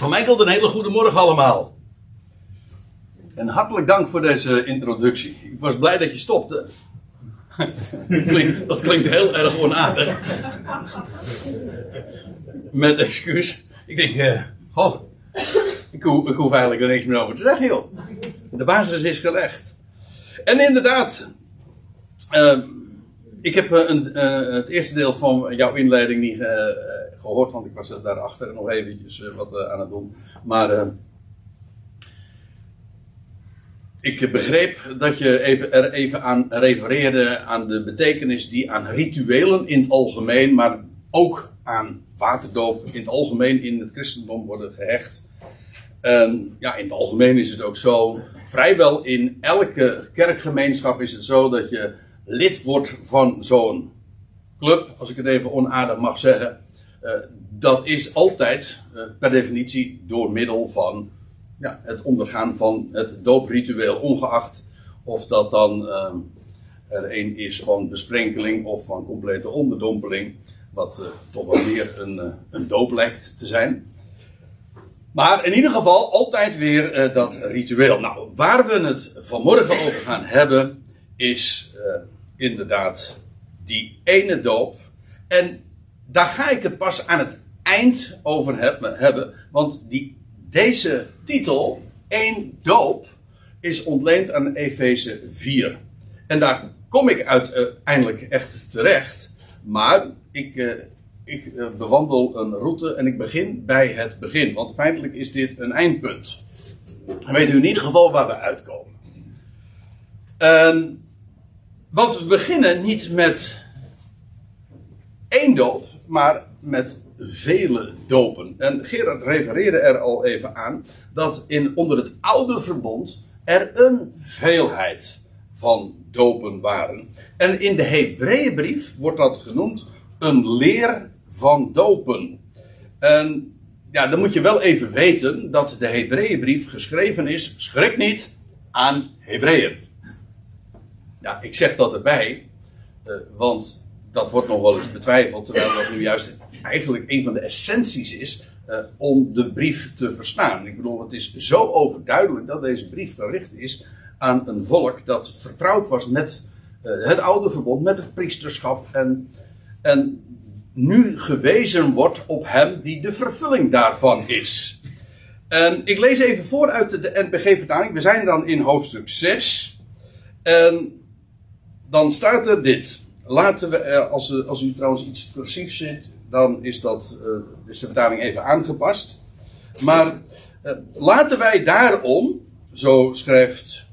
Van mij komt een hele goede morgen allemaal. En hartelijk dank voor deze introductie. Ik was blij dat je stopte. dat, klinkt, klinkt heel erg onaardig. Met excuus. Ik denk, eh, goh, ik, hoef, eigenlijk er niks meer over te zeggen, joh. De basis is gelegd. En inderdaad, uh, ik heb uh, een, uh, het eerste deel van jouw inleiding niet uh, gehoord, want ik was daarachter nog eventjes wat aan het doen. Maar ik begreep dat je even, er even aan refereerde aan de betekenis die aan rituelen in het algemeen, maar ook aan waterdoop in het algemeen in het christendom worden gehecht. En ja, in het algemeen is het ook zo. Vrijwel in elke kerkgemeenschap is het zo dat je lid wordt van zo'n club, als ik het even onaardig mag zeggen. Uh, dat is altijd uh, per definitie door middel van ja, het ondergaan van het doopritueel, ongeacht of dat dan uh, er een is van besprenkeling of van complete onderdompeling, wat toch wel meer een, een doop lijkt te zijn. Maar in ieder geval altijd weer dat ritueel. Nou, waar we het vanmorgen over gaan hebben, is uh, inderdaad die ene doop. En daar ga ik het pas aan het eind over hebben. Want die, deze titel, één doop, is ontleend aan Efeze 4. En daar kom ik uiteindelijk echt terecht. Maar ik, uh, ik bewandel een route en ik begin bij het begin. Want feitelijk is dit een eindpunt. Dan weet u in ieder geval waar we uitkomen. Uh, want we beginnen niet met één doop, maar met vele dopen. En Gerard refereerde er al even aan dat in, onder het oude verbond er een veelheid van dopen waren. En in de Hebreeënbrief wordt dat genoemd een leer van dopen. En ja, dan moet je wel even weten dat de Hebreeënbrief geschreven is, schrik niet, aan Hebreeën. Ja, ik zeg dat erbij, uh, want dat wordt nog wel eens betwijfeld, terwijl dat nu juist eigenlijk een van de essenties is uh, om de brief te verstaan. Ik bedoel, het is zo overduidelijk dat deze brief gericht is aan een volk dat vertrouwd was met uh, het oude verbond, met het priesterschap en, en nu gewezen wordt op hem die de vervulling daarvan is. En ik lees even voor uit de NPG-vertaling. We zijn dan in hoofdstuk 6. En dan staat er dit. Laten we, als, als u trouwens iets cursief zit, dan is, dat, is de vertaling even aangepast. Maar uh, laten wij daarom, zo schrijft,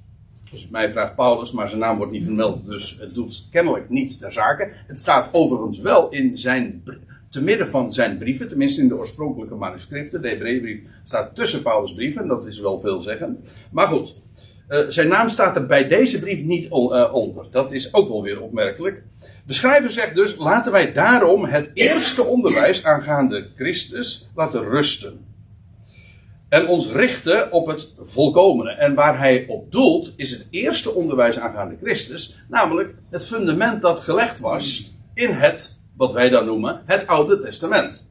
dus mij vraagt Paulus, maar zijn naam wordt niet vermeld, dus het doet kennelijk niet ter zake. Het staat overigens wel in zijn, te midden van zijn brieven, tenminste in de oorspronkelijke manuscripten. De Hebreeënbrief staat tussen Paulus' brieven, dat is wel veelzeggend. Maar goed, uh, zijn naam staat er bij deze brief niet on, onder. Dat is ook wel weer opmerkelijk. De schrijver zegt dus: laten wij daarom het eerste onderwijs aangaande Christus laten rusten. En ons richten op het volkomene. En waar hij op doelt, is het eerste onderwijs aangaande Christus, namelijk het fundament dat gelegd was in het, wat wij dan noemen, het Oude Testament.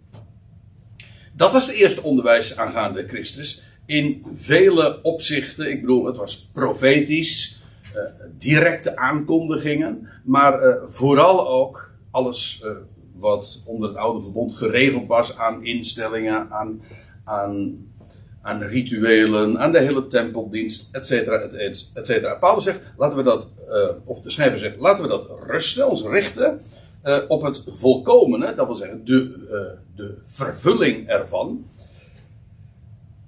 Dat was het eerste onderwijs aangaande Christus. In vele opzichten, ik bedoel, het was profetisch, uh, directe aankondigingen, maar uh, vooral ook alles uh, wat onder het oude verbond geregeld was aan instellingen, aan, aan, aan rituelen, aan de hele tempeldienst, et cetera, et, et cetera. Paulus zegt, laten we dat, of de schrijver zegt, laten we dat rusten, ons richten op het volkomene, dat wil zeggen de, de vervulling ervan.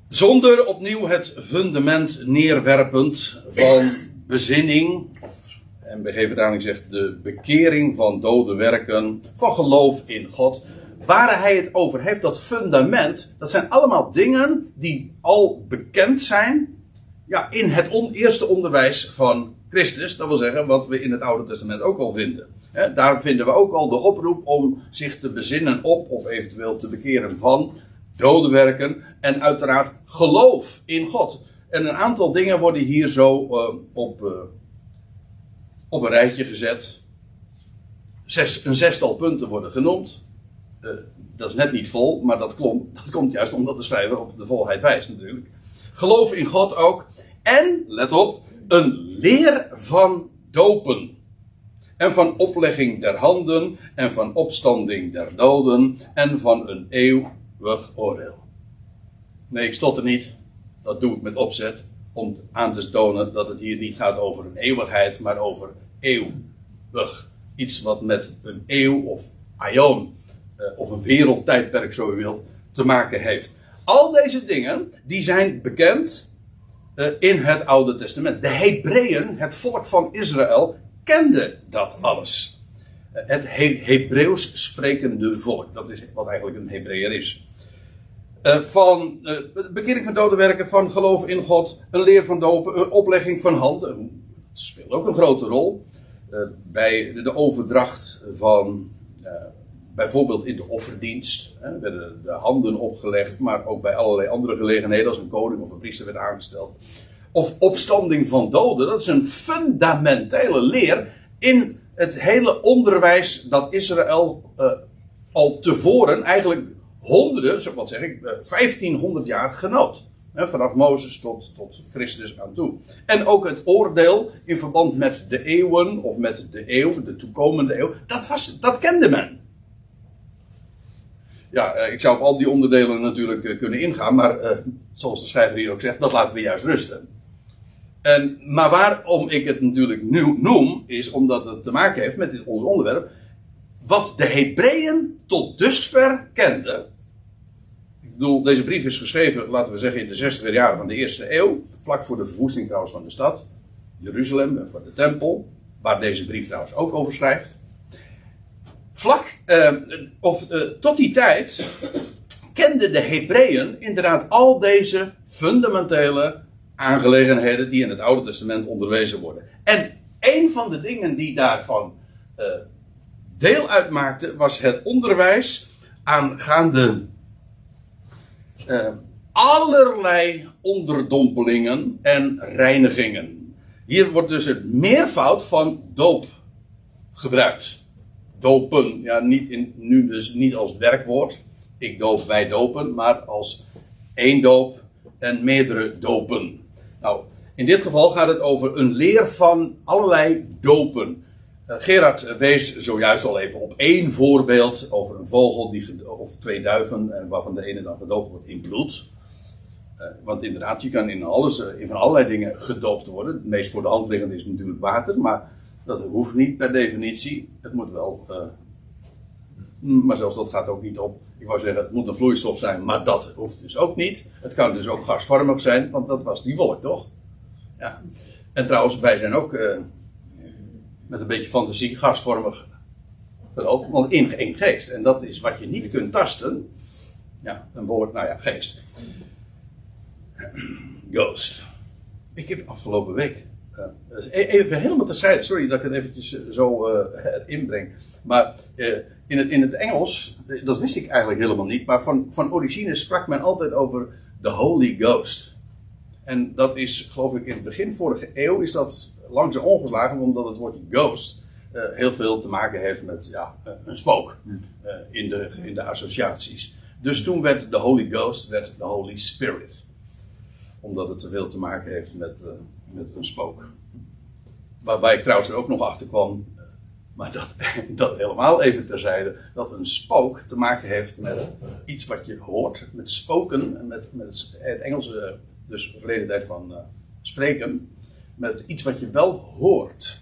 Zonder opnieuw het fundament neerwerpend van bezinning, of MBG-vertaling zegt de bekering van dode werken, van geloof in God. Waar hij het over heeft, dat fundament, dat zijn allemaal dingen die al bekend zijn ja, in het eerste onderwijs van Christus. Dat wil zeggen, wat we in het Oude Testament ook al vinden. Daar vinden we ook al de oproep om zich te bezinnen op, of eventueel te bekeren van, dode werken. En uiteraard geloof in God. En een aantal dingen worden hier zo uh, op, uh, op een rijtje gezet. Zes, een zestal punten worden genoemd. Uh, dat is net niet vol, maar dat, klom, dat komt juist omdat de schrijver op de volheid wijst natuurlijk. Geloof in God ook. En, let op, een leer van dopen. En van oplegging der handen. En van opstanding der doden. En van een eeuwig oordeel. Nee, ik stotter niet. Dat doe ik met opzet. Om aan te tonen dat het hier niet gaat over een eeuwigheid, maar over eeuwig. Iets wat met een eeuw of aion, eh, of een wereldtijdperk zo u wilt, te maken heeft. Al deze dingen, die zijn bekend eh, in het Oude Testament. De Hebreeën, het volk van Israël, kende dat alles. Eh, het He Hebreeuws sprekende volk, dat is wat eigenlijk een Hebreeër is. Uh, van uh, bekering van dode werken, van geloof in God, een leer van dopen, een oplegging van handen. Dat speelt ook een grote rol. Bij de overdracht van bijvoorbeeld in de offerdienst hè, werden de handen opgelegd, maar ook bij allerlei andere gelegenheden, als een koning of een priester werd aangesteld. Of opstanding van doden, dat is een fundamentele leer in het hele onderwijs dat Israël al tevoren, eigenlijk honderden, zo wat zeg ik, uh, 1500 jaar genoot. Vanaf Mozes tot, tot Christus aan toe. En ook het oordeel in verband met de eeuwen, of met de eeuw, de toekomende eeuw, dat, was, dat kende men ja, eh, ik zou op al die onderdelen natuurlijk eh, kunnen ingaan, maar zoals de schrijver hier ook zegt, dat laten we juist rusten. En, maar waarom ik het natuurlijk nu noem, is omdat het te maken heeft met ons onderwerp. Wat de Hebreeën tot dusver kenden. Ik bedoel, deze brief is geschreven, laten we zeggen, in de 60 jaren van de eerste eeuw. Vlak voor de verwoesting trouwens van de stad. Jeruzalem en voor de tempel. Waar deze brief trouwens ook over schrijft vlak, uh, of uh, tot die tijd, kenden de Hebreeën inderdaad al deze fundamentele aangelegenheden die in het Oude Testament onderwezen worden. En een van de dingen die daarvan uh, deel uitmaakte, was het onderwijs aangaande allerlei onderdompelingen en reinigingen. Hier wordt dus het meervoud van doop gebruikt dopen, ja, niet in, nu dus niet als werkwoord, ik doop, wij dopen, maar als één doop en meerdere dopen. Nou, in dit geval gaat het over een leer van allerlei dopen. Uh, Gerard wees zojuist al even op één voorbeeld over een vogel die, of twee duiven, en waarvan de ene dan gedoopt wordt in bloed. Uh, want inderdaad, je kan in, alles, in van allerlei dingen gedoopt worden. Het meest voor de hand liggende is natuurlijk water, maar dat hoeft niet per definitie. Het moet wel. Maar zelfs dat gaat ook niet op. Ik wou zeggen, het moet een vloeistof zijn, maar dat hoeft dus ook niet. Het kan dus ook gasvormig zijn, want dat was die wolk toch? Ja. En trouwens, wij zijn ook met een beetje fantasie gasvormig gelopen, want in één geest. En dat is wat je niet kunt tasten. Ja, een wolk, nou ja, geest. Ghost. Ik heb afgelopen week uh, even helemaal terzijde, sorry dat ik het eventjes eh, zo uh, inbreng. Maar in, het, in het Engels, dat wist ik eigenlijk helemaal niet, maar van, van origine sprak men altijd over de Holy Ghost. En dat is, geloof ik, in het begin vorige eeuw is dat langzaam ongeslagen, omdat het woordje ghost heel veel te maken heeft met ja, een spook in, de, in de associaties. Dus toen werd de Holy Ghost werd de Holy Spirit. Omdat het te veel te maken heeft met met een spook. Waarbij ik trouwens er ook nog achter kwam, maar dat, dat helemaal even terzijde, dat een spook te maken heeft met iets wat je hoort, met spoken, met, met het Engelse, dus verleden tijd van spreken, met iets wat je wel hoort.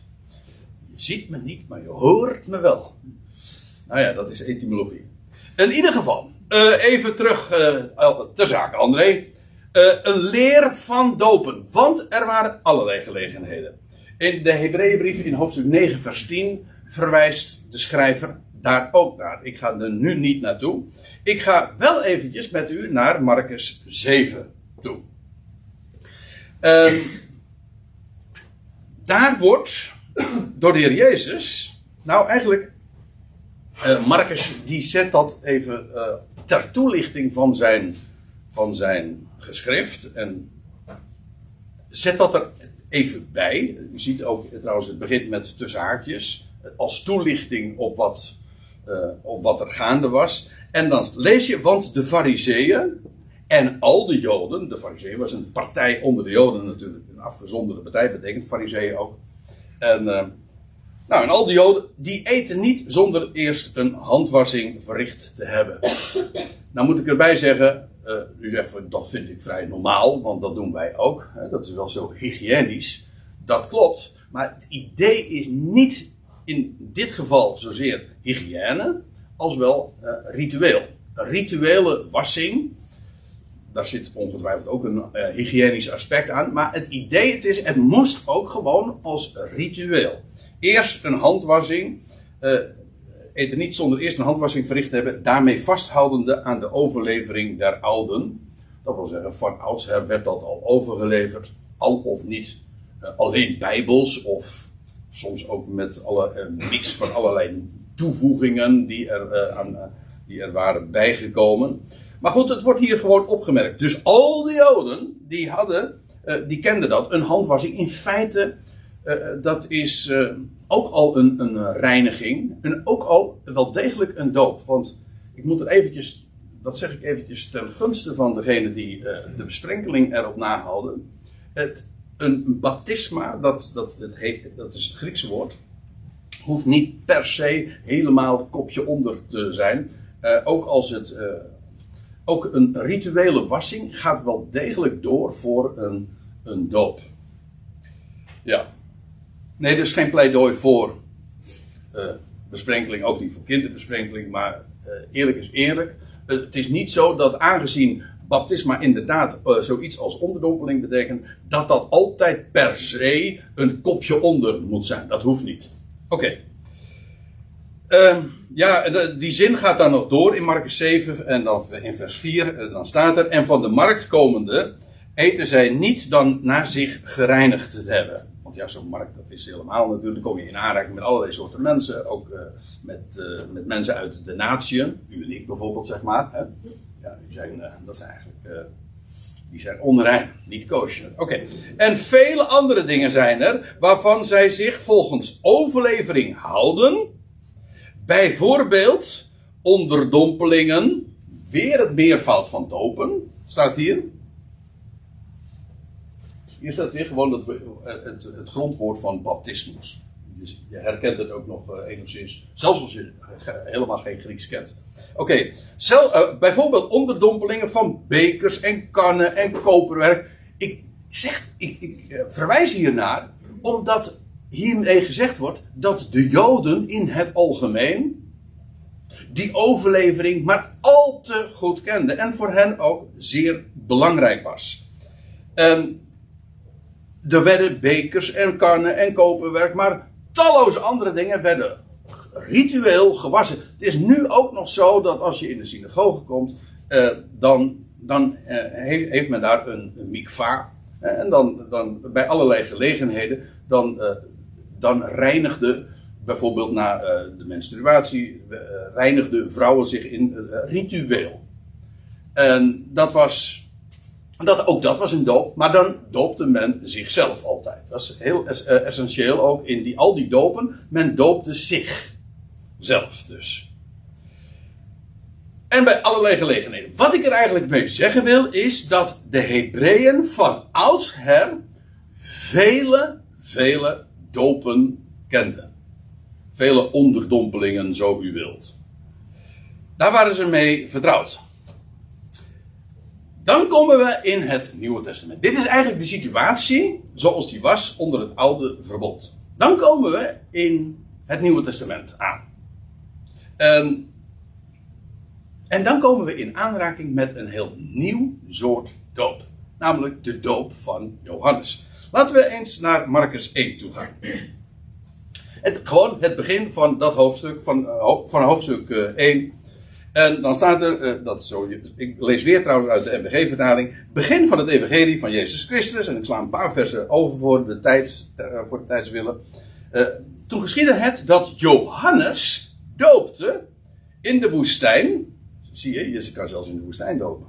Je ziet me niet, maar je hoort me wel. Nou ja, dat is etymologie. In ieder geval, uh, even terug uh, ter zake, André. Uh, een leer van dopen. Want er waren allerlei gelegenheden. In de Hebreeënbrief in hoofdstuk 9, vers 10 verwijst de schrijver daar ook naar. Ik ga er nu niet naartoe. Ik ga wel eventjes met u naar Marcus 7 toe. Uh, daar wordt door de Heer Jezus, nou eigenlijk, uh, Marcus die zet dat even uh, ter toelichting van zijn, van zijn geschrift. En zet dat er even bij. U ziet ook trouwens, het begint met tussen haakjes. Als toelichting op wat op wat er gaande was. En dan lees je, want de fariseeën en al de joden, de fariseeën was een partij onder de joden natuurlijk, een afgezonderde partij, betekent fariseeën ook. En, nou, en al die joden, die eten niet zonder eerst een handwassing verricht te hebben. Nou moet ik erbij zeggen, uh, u zegt dat vind ik vrij normaal, want dat doen wij ook. Hè, dat is wel zo hygiënisch. Dat klopt. Maar het idee is niet in dit geval zozeer hygiëne, als wel uh, ritueel. Rituele wassing, daar zit ongetwijfeld ook een uh, hygiënisch aspect aan. Maar het idee het is, het moest ook gewoon als ritueel. Eerst een handwassing. Uh, eten niet zonder eerst een handwassing verricht hebben, daarmee vasthoudende aan de overlevering der ouden. Dat wil zeggen, van oudsher werd dat al overgeleverd, al of niet uh, alleen bijbels, of soms ook met alle uh, mix van allerlei toevoegingen die er, aan, die er waren bijgekomen. Maar goed, het wordt hier gewoon opgemerkt. Dus al die Joden, die hadden, die kenden dat, een handwassing. In feite, dat is ook al een, een reiniging. En ook al wel degelijk een doop. Want ik moet er eventjes, dat zeg ik eventjes ten gunste van degene die de besprenkeling erop nahouden. Het, een baptisma, dat, dat, het heet, dat is het Griekse woord, hoeft niet per se helemaal kopje onder te zijn. Ook als het. Ook een rituele wassing gaat wel degelijk door voor een, een doop. Ja. Nee, er is geen pleidooi voor uh, besprenkeling, ook niet voor kinderbesprenkeling, maar uh, eerlijk is eerlijk. het is niet zo dat aangezien baptisma inderdaad uh, zoiets als onderdompeling betekent, dat dat altijd per se een kopje onder moet zijn. Dat hoeft niet. Oké. Ehm, ja, die zin gaat dan nog door in Marcus 7 en dan in vers 4. Dan staat er: En van de markt komende eten zij niet dan na zich gereinigd te hebben ja, zo'n markt dat is helemaal natuurlijk. Kom je in aanraking met allerlei soorten mensen. Ook uh, met, uh, met mensen uit de natieën. U en ik bijvoorbeeld, zeg maar. Hè? Ja, die zijn, uh, dat zijn eigenlijk. die zijn onrein, niet kosher. Oké. En vele andere dingen zijn er. waarvan zij zich volgens overlevering houden. Bijvoorbeeld onderdompelingen. Weer het meervoud van dopen. Staat hier. Hier staat weer gewoon het, het, het grondwoord van baptismus. Dus je herkent het ook nog uh, enigszins. Zelfs als je helemaal geen Grieks kent. Oké, okay. uh, bijvoorbeeld onderdompelingen van bekers en kannen en koperwerk. Ik zeg, ik, ik verwijs hiernaar, omdat hiermee gezegd wordt dat de Joden in het algemeen die overlevering maar al te goed kenden. En voor hen ook zeer belangrijk was. Um, er werden bekers en kannen en koperwerk, maar talloze andere dingen werden ritueel gewassen. Het is nu ook nog zo dat als je in de synagoge komt, uh, dan, dan uh, heeft men daar een, mikva. En dan, dan bij allerlei gelegenheden, dan, dan reinigde bijvoorbeeld na de menstruatie, reinigden vrouwen zich in ritueel. En dat was dat, ook dat was een doop, maar dan doopte men zichzelf altijd. Dat is heel eh, essentieel ook in die, al die dopen. Men doopte zich. Zelf dus. En bij allerlei gelegenheden. Wat ik er eigenlijk mee zeggen wil, is dat de Hebreeën van oudsher vele, vele dopen kenden. Vele onderdompelingen, zo u wilt. Daar waren ze mee vertrouwd. Dan komen we in het Nieuwe Testament. Dit is eigenlijk de situatie zoals die was onder het oude verbond. Dan komen we in het Nieuwe Testament aan. Um, en dan komen we in aanraking met een heel nieuw soort doop. Namelijk de doop van Johannes. Laten we eens naar Marcus 1 toe gaan. Het, gewoon het begin van dat hoofdstuk, van, uh, van hoofdstuk uh, 1 en dan staat er, uh, dat zo, ik lees weer trouwens uit de MBG-vertaling, begin van het evangelie van Jezus Christus. En ik sla een paar versen over voor de, tijd, voor de tijdswillen. Toen geschiedde het dat Johannes doopte in de woestijn. Zie je, je kan zelfs in de woestijn dopen.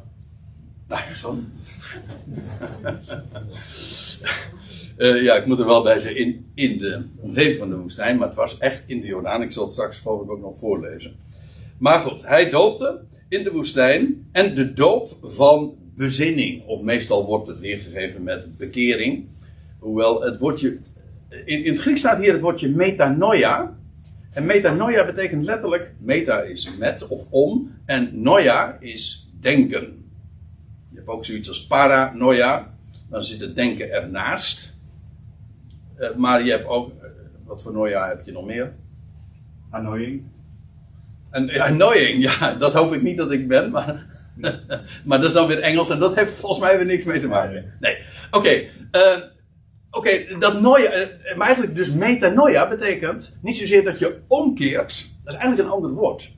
Nou, zo. ja, ik moet er wel bij zeggen, in, in de omgeving van de woestijn, maar het was echt in de Jordaan. Ik zal het straks geloof ik ook nog voorlezen. Maar goed, hij doopte in de woestijn. En de doop van bezinning. Of meestal wordt het weergegeven met bekering. Hoewel het woordje. In, in het Grieks staat hier het woordje metanoia. En metanoia betekent letterlijk. Meta is met of om. En noia is denken. Je hebt ook zoiets als paranoia. Dan zit het denken ernaast. Uh, maar je hebt ook. Uh, wat voor noia heb je nog meer? Annoying. En, annoying, ja, dat hoop ik niet dat ik ben, maar, maar dat is dan weer Engels en dat heeft volgens mij weer niks mee te maken. Nee, oké. Okay, uh, Oké, dat noia, maar eigenlijk dus metanoia betekent niet zozeer dat je omkeert, dat is eigenlijk een ander woord.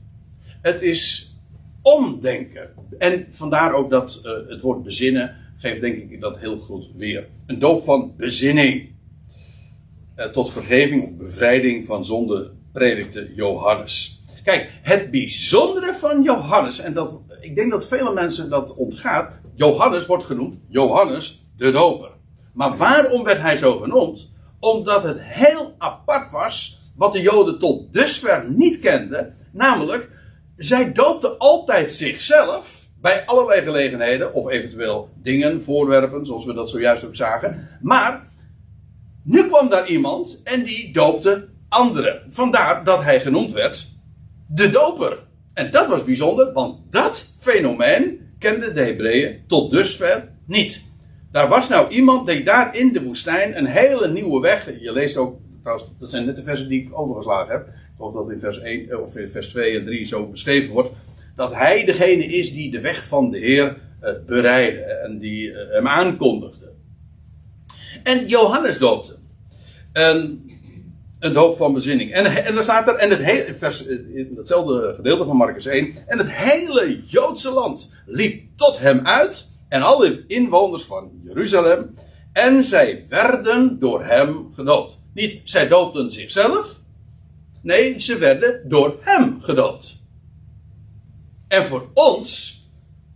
Het is omdenken. En vandaar ook dat uh, het woord bezinnen geeft denk ik dat heel goed weer. Een doop van bezinning. Uh, tot vergeving of bevrijding van zonde predikte Johannes. Kijk, het bijzondere van Johannes, en dat, ik denk dat vele mensen dat ontgaat. Johannes wordt genoemd Johannes de Doper. Maar waarom werd hij zo genoemd? Omdat het heel apart was, wat de Joden tot dusver niet kenden. Namelijk, zij doopten altijd zichzelf bij allerlei gelegenheden, of eventueel dingen, voorwerpen, zoals we dat zojuist ook zagen. Maar nu kwam daar iemand en die doopte anderen. Vandaar dat hij genoemd werd de doper. En dat was bijzonder, want dat fenomeen kenden de Hebreeën tot dusver niet. Daar was nou iemand die daar in de woestijn een hele nieuwe weg. Je leest ook, trouwens, dat zijn net de versen die ik overgeslagen heb. Of dat in vers 1 eh, of in vers 2 en 3 zo beschreven wordt. Dat hij degene is die de weg van de Heer uh, bereidde en die uh, hem aankondigde. En Johannes doopte. En een doop van bezinning. En, en dan staat er, en het hele, vers, in datzelfde gedeelte van Marcus 1. En het hele Joodse land liep tot hem uit. En alle inwoners van Jeruzalem. En zij werden door hem gedoopt. Niet zij doopten zichzelf. Nee, ze werden door hem gedoopt. En voor ons,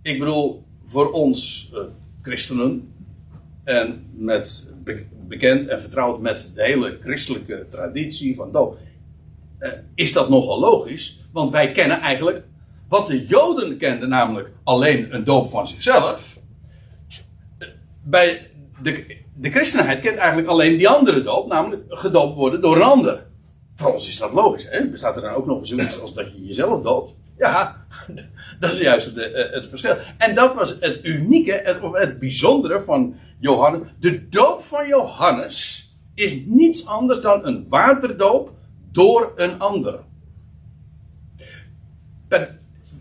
ik bedoel voor ons uh, christenen. En met bekend en vertrouwd met de hele christelijke traditie van doop. Uh, is dat nogal logisch? Want wij kennen eigenlijk wat de Joden kenden, namelijk alleen een doop van zichzelf. Bij de, de christenheid kent eigenlijk alleen die andere doop, namelijk gedoopt worden door een ander. Voor ons is dat logisch. Hè? Bestaat er dan ook nog zoiets als dat je jezelf doopt? Ja, dat is juist het, eh, het, verschil. En dat was het unieke, of het bijzondere van Johannes. De doop van Johannes is niets anders dan een waterdoop door een ander. Het,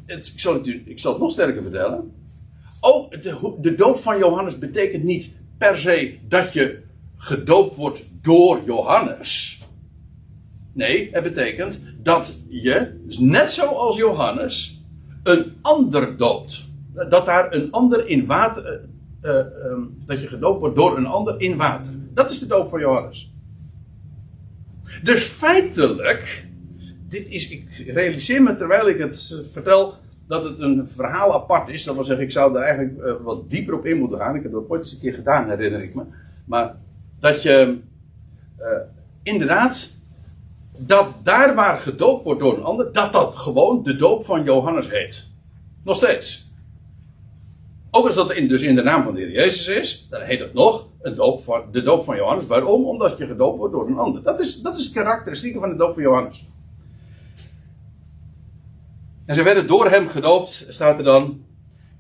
ik, zal het, ik zal het nog sterker vertellen. Ook de, de doop van Johannes betekent niet per se dat je gedoopt wordt door Johannes. Nee, het betekent dat je, net zoals Johannes, een ander doopt. Dat daar een ander in water. Uh, uh, dat je gedoopt wordt door een ander in water. Dat is de doop van Johannes. Dus feitelijk. Dit is, ik realiseer me terwijl ik het vertel. dat het een verhaal apart is. Dat wil zeggen, ik zou er eigenlijk uh, wat dieper op in moeten gaan. Ik heb dat ooit eens een keer gedaan, herinner ik me. Maar dat je. inderdaad dat daar waar gedoopt wordt door een ander, dat dat gewoon de doop van Johannes heet. Nog steeds. Ook als dat in, dus in de naam van de Heer Jezus is, dan heet het nog een doop de doop van Johannes. Waarom? Omdat je gedoopt wordt door een ander. Dat is, dat is het karakteristieke van de doop van Johannes. En ze werden door hem gedoopt, staat er dan,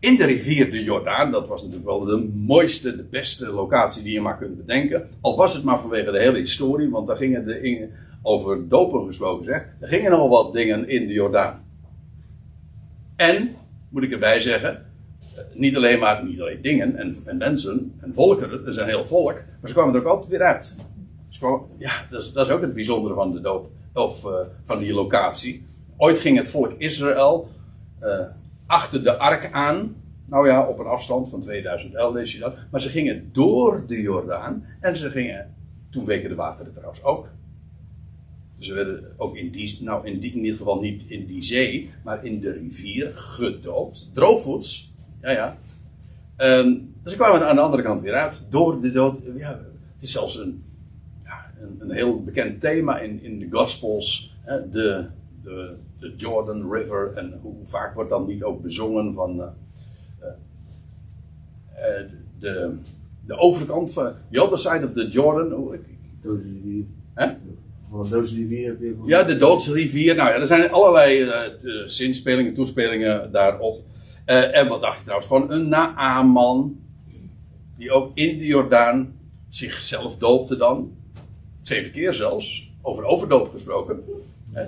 in de rivier de Jordaan. Dat was natuurlijk wel de mooiste, de beste locatie die je maar kunt bedenken. Al was het maar vanwege de hele historie, want daar gingen de, over dopen gesproken zeg, er gingen nogal wat dingen in de Jordaan. En, moet ik erbij zeggen, niet alleen maar niet alleen dingen en, en mensen en volken, er is een heel volk, maar ze kwamen er ook altijd weer uit. Ja, dat is, dat is, ook het bijzondere van de doop, of uh, van die locatie. Ooit ging het volk Israël uh, achter de ark aan. Nou ja, op een afstand van 2011 lees je dat. Maar ze gingen door de Jordaan. En ze gingen, toen weken de wateren trouwens ook. Ze werden ook in die, nou in, die, in ieder geval niet in die zee, maar in de rivier gedoopt. Droogvoets. Ja, ja. Um, dus ze kwamen aan de andere kant weer uit. Door de dood. Ja, het is zelfs een, ja, een, een heel bekend thema in, in de Gospels. Hè, de, de de Jordan River. En hoe vaak wordt dan niet ook bezongen van uh, uh, de, de overkant van the other side of the Jordan. Doodsrivier. Hè? Van de Doodsrivier heb je Ja, de Doodsrivier. Nou ja, er zijn allerlei uh, zinspelingen, toespelingen daarop. Uh, en wat dacht je trouwens van een Naaman, die ook in de Jordaan zichzelf doopte dan. Zeven keer zelfs, over overdoop gesproken.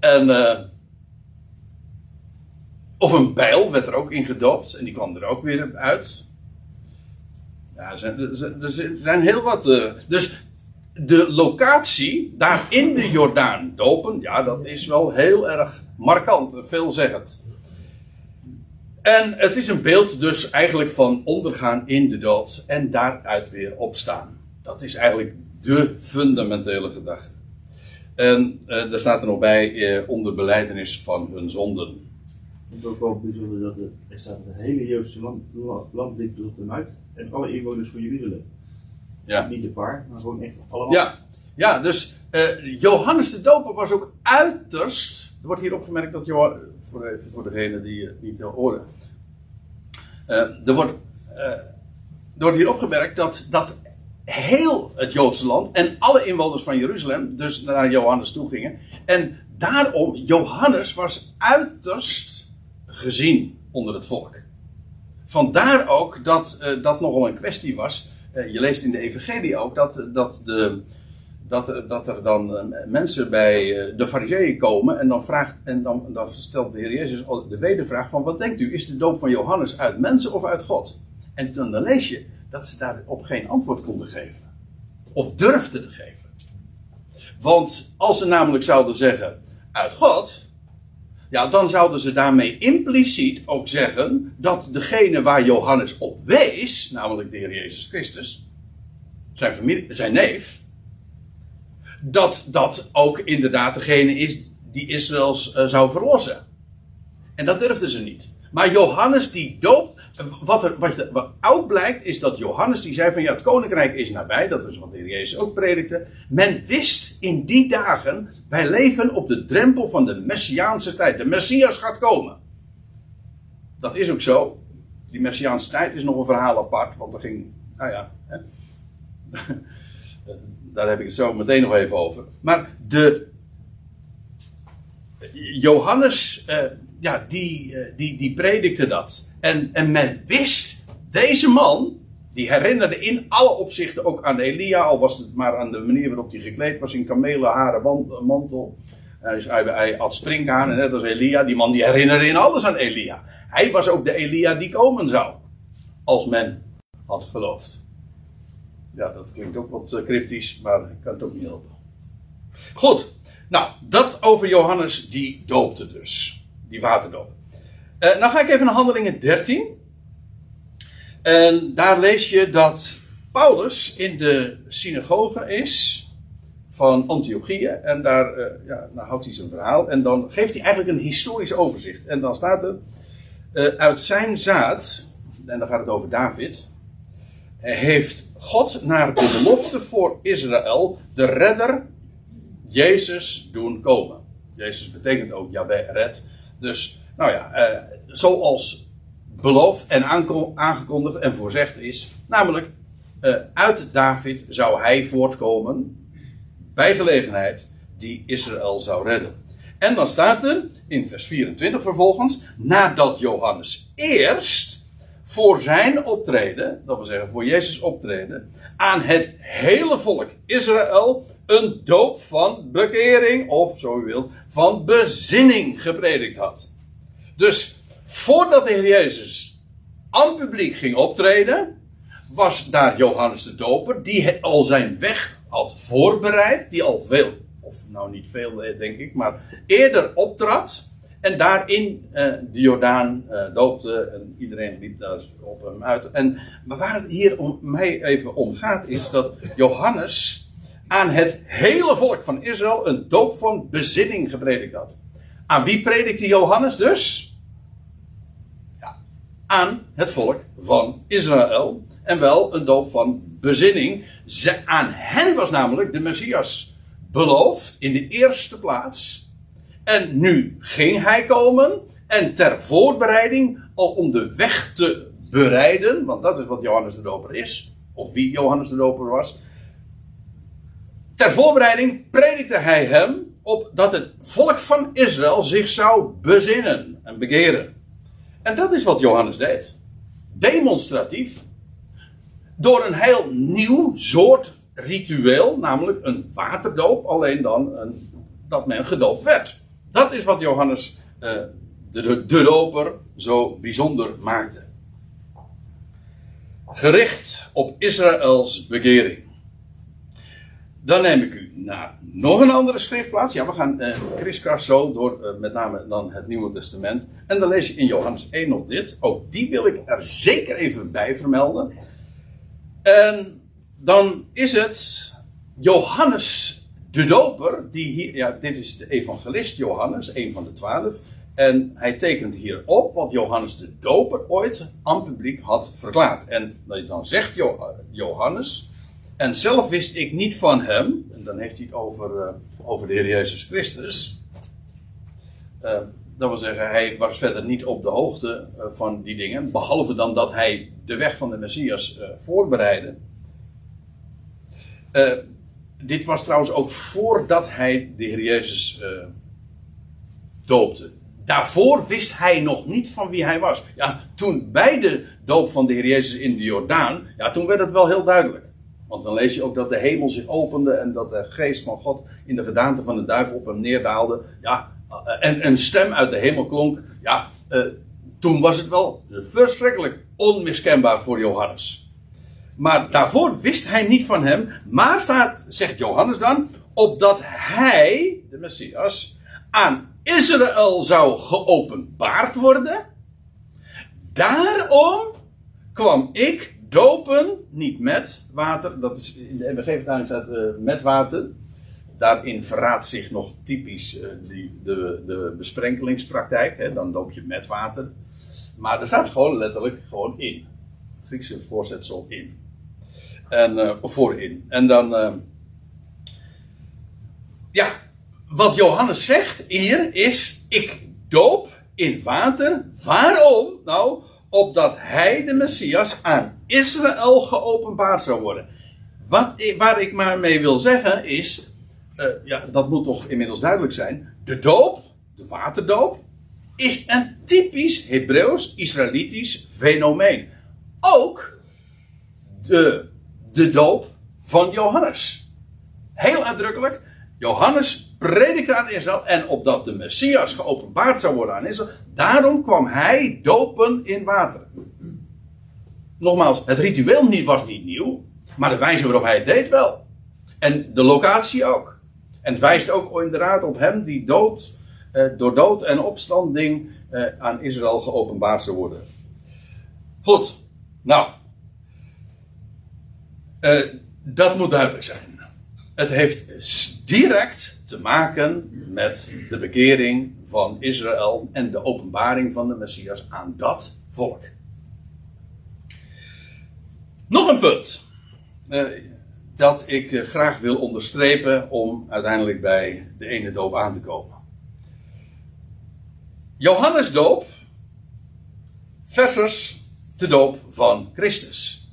en, uh, of een bijl werd er ook in gedoopt en die kwam er ook weer uit. Ja, er zijn, zijn heel wat. Uh, dus de locatie, daar in de Jordaan dopen, ja, dat is wel heel erg markant, veelzeggend. En het is een beeld dus eigenlijk van ondergaan in de dood en daaruit weer opstaan. Dat is eigenlijk de fundamentele gedachte. En uh, daar staat er nog bij uh, onder beleidenis van hun zonden. Het is ook wel bijzonder dat er, staat het hele Joodse land, land tot hem uit en alle inwoners van Jeruzalem. Ja. Niet een paar, maar gewoon echt allemaal. Ja, ja dus uh, Johannes de Doper was ook uiterst. Er wordt hier opgemerkt dat Johannes, voor, even voor degene die het niet horen. Uh, er, wordt, uh, er wordt hier opgemerkt dat, dat heel het Joodse land en alle inwoners van Jeruzalem dus naar Johannes toe gingen. En daarom, Johannes was uiterst gezien onder het volk. Vandaar ook dat dat nogal een kwestie was. Uh, je leest in de Evangelie ook dat, dat, de, dat, dat er dan uh, mensen bij de fariseeën komen en dan, vraagt, en dan, dan stelt de Heer Jezus de wedervraag van wat denkt u, is de doop van Johannes uit mensen of uit God? En dan, dan lees je dat ze daarop geen antwoord konden geven. Of durfden te geven. Want als ze namelijk zouden zeggen uit God, ja, dan zouden ze daarmee impliciet ook zeggen dat degene waar Johannes op wees, namelijk de Heer Jezus Christus, zijn, zijn neef, dat dat ook inderdaad degene is die Israëls uh, zou verlossen. En dat durfden ze niet. Maar Johannes die doopt. Wat, er, wat, wat ook blijkt is dat Johannes die zei van ja het koninkrijk is nabij. Dat is wat de Heer Jezus ook predikte. Men wist in die dagen wij leven op de drempel van de Messiaanse tijd. De Messias gaat komen. Dat is ook zo. Die Messiaanse tijd is nog een verhaal apart. Want er ging, nou ja. Hè. Daar heb ik het zo meteen nog even over. Maar de Johannes, uh, ja, die, uh, die, die predikte dat. En, en men wist, deze man, die herinnerde in alle opzichten ook aan Elia, al was het maar aan de manier waarop hij gekleed was in kamelenharen mantel. Hij, hij had net als Elia. Die man die herinnerde in alles aan Elia. Hij was ook de Elia die komen zou. Als men had geloofd. Ja, dat klinkt ook wat cryptisch, maar ik kan het ook niet helpen. Goed, nou, dat over Johannes die doopte dus. Die waterdoop. Uh, nou ga ik even naar Handelingen 13. En daar lees je dat Paulus in de synagoge is van Antiochië. En daar uh, ja, nou houdt hij zijn verhaal. En dan geeft hij eigenlijk een historisch overzicht. En dan staat er, uh, uit zijn zaad, en dan gaat het over David, heeft God naar de belofte voor Israël de redder Jezus doen komen. Jezus betekent ook Yahweh red. Dus, nou ja, eh, zoals beloofd en aangekondigd en voorzegd is. Namelijk, eh, uit David zou hij voortkomen, bij gelegenheid, die Israël zou redden. En dan staat er in vers 24 vervolgens, nadat Johannes eerst voor zijn optreden, dat wil zeggen voor Jezus optreden, aan het hele volk Israël een doop van bekering, of zo u wilt, van bezinning gepredikt had. Dus voordat de Heer Jezus aan publiek ging optreden, was daar Johannes de Doper, die al zijn weg had voorbereid, die al veel, of nou niet veel denk ik, maar eerder optrad. En daarin uh, de Jordaan uh, doopte en iedereen liep daar op hem uit. En, maar waar het hier om mij even om gaat, is dat Johannes aan het hele volk van Israël een doop van bezinning gepredikt had. Aan wie predikte Johannes dus? Aan het volk van Israël. En wel een doop van bezinning. Ze, aan hen was namelijk de Messias beloofd in de eerste plaats. En nu ging hij komen. En ter voorbereiding, al om de weg te bereiden, want dat is wat Johannes de Doper is, of wie Johannes de Doper was. Ter voorbereiding predikte hij hem op dat het volk van Israël zich zou bezinnen en begeren. En dat is wat Johannes deed. Demonstratief. Door een heel nieuw soort ritueel, namelijk een waterdoop, alleen dan een, dat men gedoopt werd. Dat is wat Johannes uh, de, de, de doper zo bijzonder maakte. Gericht op Israëls begering. Dan neem ik u naar nog een andere schriftplaats. Ja, we gaan kriskras zo door uh, met name dan het Nieuwe Testament. En dan lees je in Johannes 1 nog dit. Ook die wil ik er zeker even bij vermelden. En dan is het Johannes de Doper, die hier, ja, dit is de evangelist Johannes, een van de twaalf. En hij tekent hier op wat Johannes de Doper ooit aan publiek had verklaard. En dan zegt Johannes, en zelf wist ik niet van hem, en dan heeft hij het over, uh, over de Heer Jezus Christus. Uh, dat wil zeggen, hij was verder niet op de hoogte uh, van die dingen, behalve dan dat hij de weg van de Messias voorbereidde. dit was trouwens ook voordat hij de Heer Jezus doopte. Daarvoor wist hij nog niet van wie hij was. Ja, toen bij de doop van de Heer Jezus in de Jordaan, ja, toen werd het wel heel duidelijk. Want dan lees je ook dat de hemel zich opende en dat de geest van God in de gedaante van de duivel op hem neerdaalde. Ja, en een stem uit de hemel klonk. Ja, uh, toen was het wel verschrikkelijk onmiskenbaar voor Johannes. Maar daarvoor wist hij niet van hem. Maar staat, zegt Johannes dan, opdat hij, de Messias, aan Israël zou geopenbaard worden. Daarom kwam ik dopen, niet met water. Dat is in de MBG-vertaling staat uh, met water. Daarin verraadt zich nog typisch uh, die, de, de besprenkelingspraktijk. Hè? Dan doop je met water. Maar er staat gewoon letterlijk gewoon in. Het Griekse voorzetsel in. En, uh, voorin. En dan. ja, wat Johannes zegt hier is: Ik doop in water. Waarom? Nou, opdat hij, de Messias, aan Israël geopenbaard zou worden. Wat, waar ik maar mee wil zeggen is: uh, ja, dat moet toch inmiddels duidelijk zijn. De doop, de waterdoop, is een typisch Hebreeuws-Israëlitisch fenomeen. Ook de, de doop van Johannes. Heel uitdrukkelijk. Johannes predikte aan Israël en opdat de Messias geopenbaard zou worden aan Israël, daarom kwam hij dopen in water. Nogmaals, het ritueel niet, was niet nieuw, maar de wijze waarop hij het deed wel. En de locatie ook. En het wijst ook inderdaad op hem die dood, eh, door dood en opstanding eh, aan Israël geopenbaard zou worden. Goed, nou, eh, dat moet duidelijk zijn. Het heeft direct te maken met de bekering van Israël en de openbaring van de Messias aan dat volk. Nog een punt uh, dat ik uh, graag wil onderstrepen om uiteindelijk bij de ene doop aan te komen. Johannes doop versus de doop van Christus.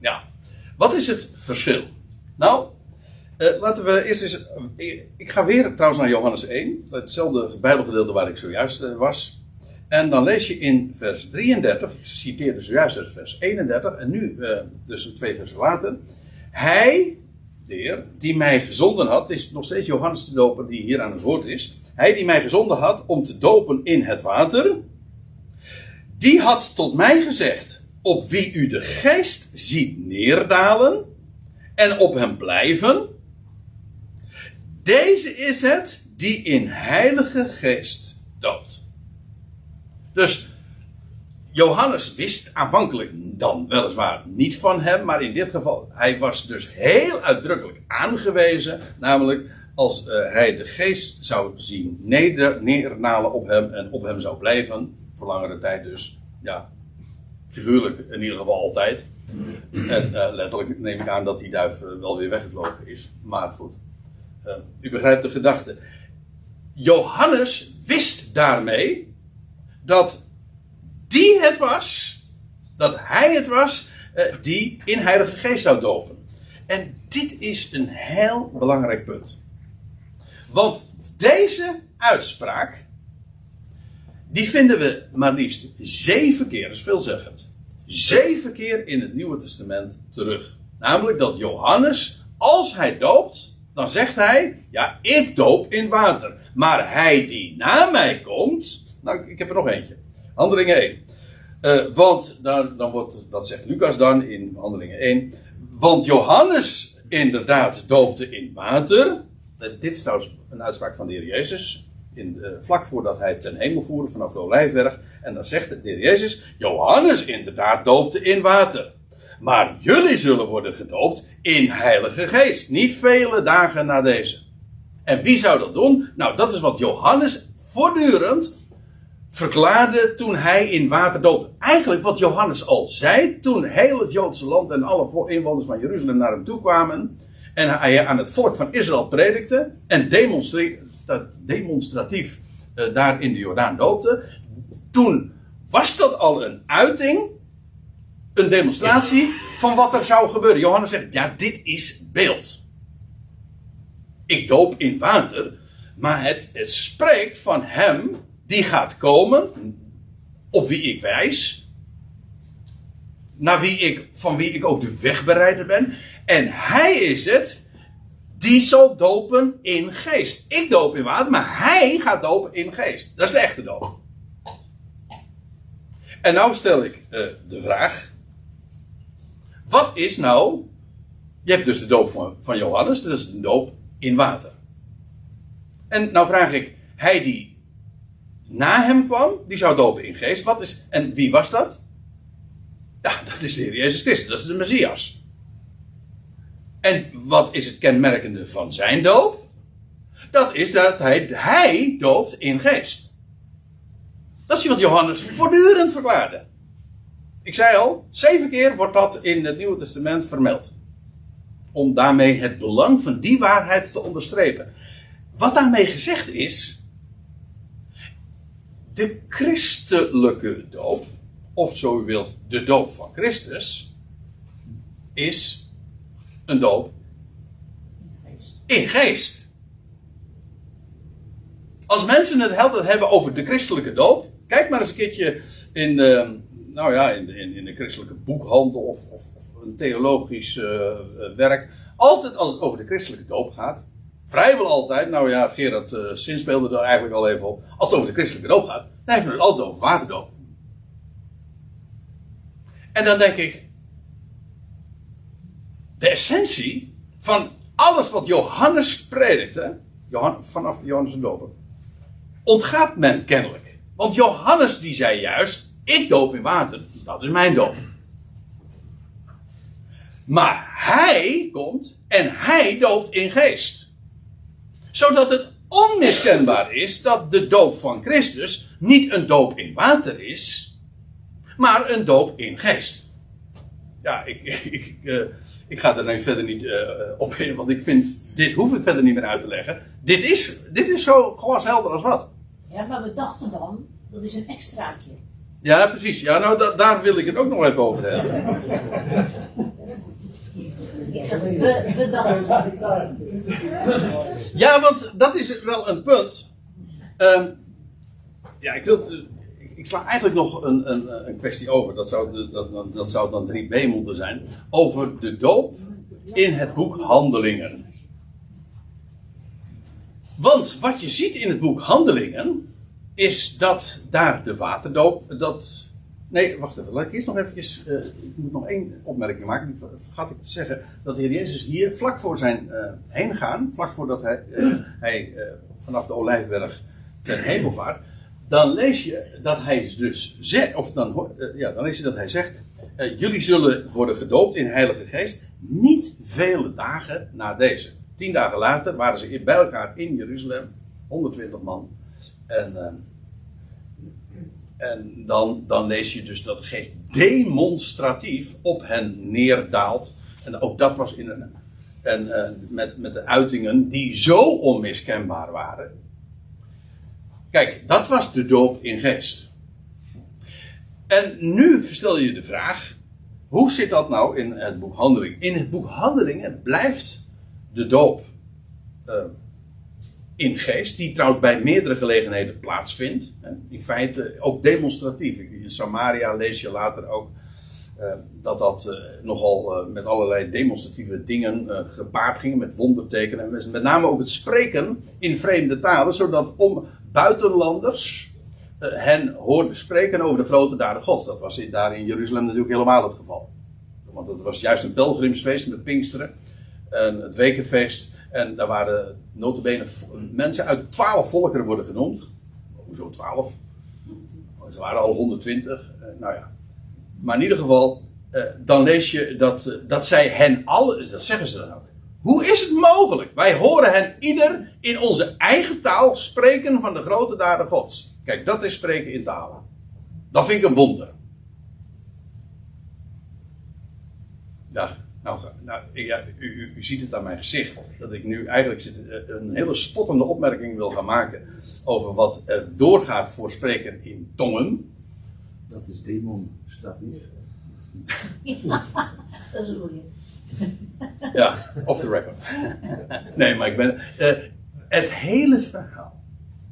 Ja, wat is het verschil? Nou, uh, laten we eerst eens. Ik ga weer trouwens naar Johannes 1, hetzelfde Bijbelgedeelte waar ik zojuist was. En dan lees je in vers 33, ik citeerde zojuist uit vers 31, en nu uh, dus twee versen later. Hij, de Heer, die mij gezonden had, is nog steeds Johannes de Doper die hier aan het woord is. Hij die mij gezonden had om te dopen in het water, die had tot mij gezegd: Op wie u de geest ziet neerdalen en op hem blijven, deze is het die in heilige geest doopt. Dus Johannes wist aanvankelijk dan weliswaar niet van hem, maar in dit geval, hij was dus heel uitdrukkelijk aangewezen, namelijk als uh, hij de geest zou zien neder, op hem en op hem zou blijven, voor langere tijd dus, ja, Figuurlijk in ieder geval altijd. En eh, letterlijk neem ik aan dat die duif eh, wel weer weggevlogen is. Maar goed, u begrijpt de gedachte. Johannes wist daarmee dat die het was, dat hij het was, die in Heilige Geest zou dopen. En dit is een heel belangrijk punt. Want deze uitspraak, die vinden we maar liefst zeven keer, dat is veelzeggend, zeven keer in het Nieuwe Testament terug. Namelijk dat Johannes, als hij doopt, dan zegt hij, ja, ik doop in water. Maar hij die na mij komt, nou, ik heb er nog eentje. Handelingen 1. Uh, eh, want, dan, wordt, dat zegt Lucas dan in Handelingen 1. Want Johannes inderdaad doopte in water. Eh, dit is trouwens een uitspraak van de heer Jezus. In, uh, vlak voordat hij ten hemel voerde vanaf de Olijfberg. En dan zegt de heer Jezus: Johannes inderdaad doopte in water. Maar jullie zullen worden gedoopt in Heilige Geest. Niet vele dagen na deze. En wie zou dat doen? Nou, dat is wat Johannes voortdurend verklaarde toen hij in water dood. Eigenlijk wat Johannes al zei toen heel het Joodse land en alle inwoners van Jeruzalem naar hem toe kwamen. En hij aan het volk van Israël predikte en demonstratief uh, daar in de Jordaan doopte. Toen was dat al een uiting, een demonstratie van wat er zou gebeuren. Johannes zegt, ja dit is beeld. Ik doop in water, maar het spreekt van hem die gaat komen, op wie ik wijs, naar wie ik, van wie ik ook de wegbereider ben. En hij is het die zal dopen in geest. Ik doop in water, maar hij gaat dopen in geest. Dat is de echte doop. En nou stel ik uh, de vraag: wat is nou. Je hebt dus de doop van, van Johannes, dat is de doop in water. En nou vraag ik: hij die na hem kwam, die zou dopen in geest. Wat is, en wie was dat? Ja, dat is de Heer Jezus Christus, dat is de Messias. En wat is het kenmerkende van zijn doop? Dat is dat hij, hij doopt in geest. Dat is wat Johannes voortdurend verklaarde. Ik zei al, zeven keer wordt dat in het Nieuwe Testament vermeld. Om daarmee het belang van die waarheid te onderstrepen. Wat daarmee gezegd is, de christelijke doop, of zo u wilt, de doop van Christus, is een doop in geest. Als mensen het altijd hebben over de christelijke doop, kijk maar eens een keertje in, de, nou ja, in, de, in, de christelijke boekhandel of, of, of een theologisch uh, werk. Altijd als het over de christelijke doop gaat, vrijwel altijd, nou ja, Gerard uh, Sins speelde er eigenlijk al even op. Over de christelijke doop gaat, dan hebben we het altijd over waterdoop. En dan denk ik, de essentie van alles wat Johannes predikte, vanaf Johannes de Doper, ontgaat men kennelijk. Want Johannes die zei juist, ik doop in water, dat is mijn doop. Maar hij komt en hij doopt in geest zodat het onmiskenbaar is dat de doop van Christus niet een doop in water is, maar een doop in geest. Ja, ik, ik, uh, ik ga nu verder niet uh, op in, want ik vind, dit hoef ik verder niet meer uit te leggen. Dit is, dit is zo helder als wat. Ja, maar we dachten dan, dat is een extraatje. Ja, precies. Ja, nou, daar wil ik het ook nog even over hebben. Ja, want dat is wel een punt. Um, ja, ik wil. Ik sla eigenlijk nog een, een, een kwestie over. Dat zou, dat, dat zou dan 3b moeten zijn. Over de doop in het boek Handelingen. Want wat je ziet in het boek Handelingen. Is dat daar de waterdoop. Dat Nee, wacht even. Laat ik eerst nog eventjes. Uh, ik moet nog één opmerking maken. Die vergat ik te zeggen. Dat de Heer Jezus hier, vlak voor zijn uh, heen gaan. Vlak voordat hij, uh, hij vanaf de Olijfberg ten hemel vaart. Dan lees je dat hij dus zegt. Of dan, ja, dan lees je dat hij zegt. jullie zullen worden gedoopt in Heilige Geest. Niet vele dagen na deze. Tien dagen later waren ze bij elkaar in Jeruzalem. 120 man. En En dan, dan lees je dus dat de geest demonstratief op hen neerdaalt. En ook dat was in een. En eh, met, met de uitingen die zo onmiskenbaar waren. Kijk, dat was de doop in geest. En nu stel je de vraag: hoe zit dat nou in het boek Handelingen? In het boek Handelingen blijft de doop uh, in geest, die trouwens bij meerdere gelegenheden plaatsvindt. In feite ook demonstratief. In Samaria lees je later ook uh, dat dat uh, nogal uh, met allerlei demonstratieve dingen gepaard ging, met wondertekenen. En met name ook het spreken in vreemde talen, zodat om buitenlanders hen hoorden spreken over de grote daden gods. Dat was in, daar in Jeruzalem natuurlijk helemaal het geval. Want het was juist een pelgrimsfeest met Pinksteren. En het wekenfeest. En daar waren notabene mensen uit twaalf volkeren worden genoemd. Hoezo twaalf? Ze waren al 120. nou ja. Maar in ieder geval, eh, dan lees je dat, eh, dat zij hen alle, dat zeggen ze dan ook. Hoe is het mogelijk? Wij horen hen ieder in onze eigen taal spreken van de grote daden Gods. Kijk, dat is spreken in talen. Dat vind ik een wonder. Ja, nou, nou ja, u, u, u, ziet het aan mijn gezicht. Dat ik nu eigenlijk zit, eh, een hele spottende opmerking wil gaan maken. Over wat er doorgaat voor spreken in tongen. Dat is demonstratief. Ja, dat is een goeie. Ja, off the record. Nee, maar ik ben. Uh, het hele verhaal.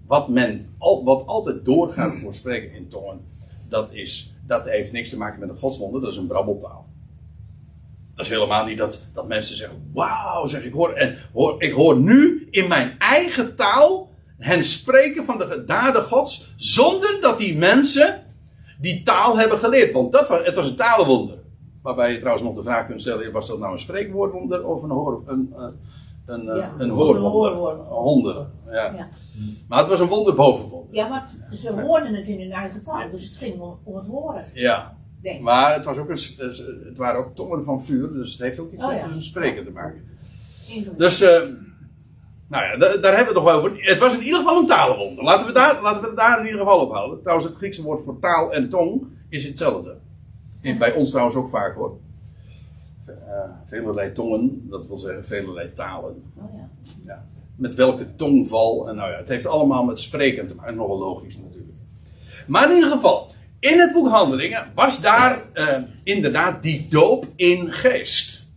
Wat, men, al, wat altijd doorgaat voor spreken in tongen. Dat, is, dat heeft niks te maken met een godswonder. Dat is een brabbeltaal. Dat is helemaal niet dat, dat mensen zeggen: Wauw, zeg ik hoor, en hoor. Ik hoor nu in mijn eigen taal hen spreken van de daden Gods. Zonder dat die mensen die taal hebben geleerd. Want dat was, het was een talenwonder. Waarbij je trouwens nog de vraag kunt stellen: was dat nou een spreekwoordwonder of een, hoor, een, een, een, Ja, een een hoorwonder? Ja. Ja. Maar het was een wonder boven wonder. ja, maar ze hoorden het in hun eigen taal, dus het ging om het horen. Ja. Maar het, was ook een, eh, het waren ook tongen van vuur, dus het heeft ook iets Oh, met ja. een spreken te maken. Dus, eh, nou ja, da- daar hebben we het nog wel over. Het was in ieder geval een talenwonder. Laten we, daar, laten we het daar in ieder geval op houden. Trouwens, het Griekse woord voor taal en tong is hetzelfde. In, bij ons trouwens ook vaak hoor. Eh, velerlei tongen, dat wil zeggen velerlei talen. Oh, ja. Ja. Met welke tongval. En nou ja, het heeft allemaal met spreken te maken. Nog wel logisch natuurlijk. Maar in ieder geval, in het boek Handelingen was daar eh, inderdaad die doop in geest.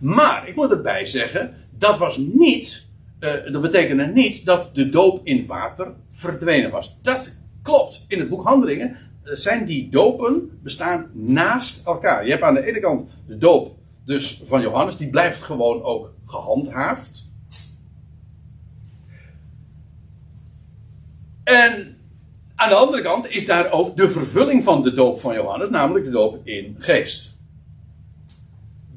Maar ik moet erbij zeggen, dat was niet, eh, dat betekende niet dat de doop in water verdwenen was. Dat klopt. In het boek Handelingen eh, zijn die dopen bestaan naast elkaar. Je hebt aan de ene kant de doop dus van Johannes, die blijft gewoon ook gehandhaafd. En aan de andere kant is daar ook de vervulling van de doop van Johannes, namelijk de doop in geest.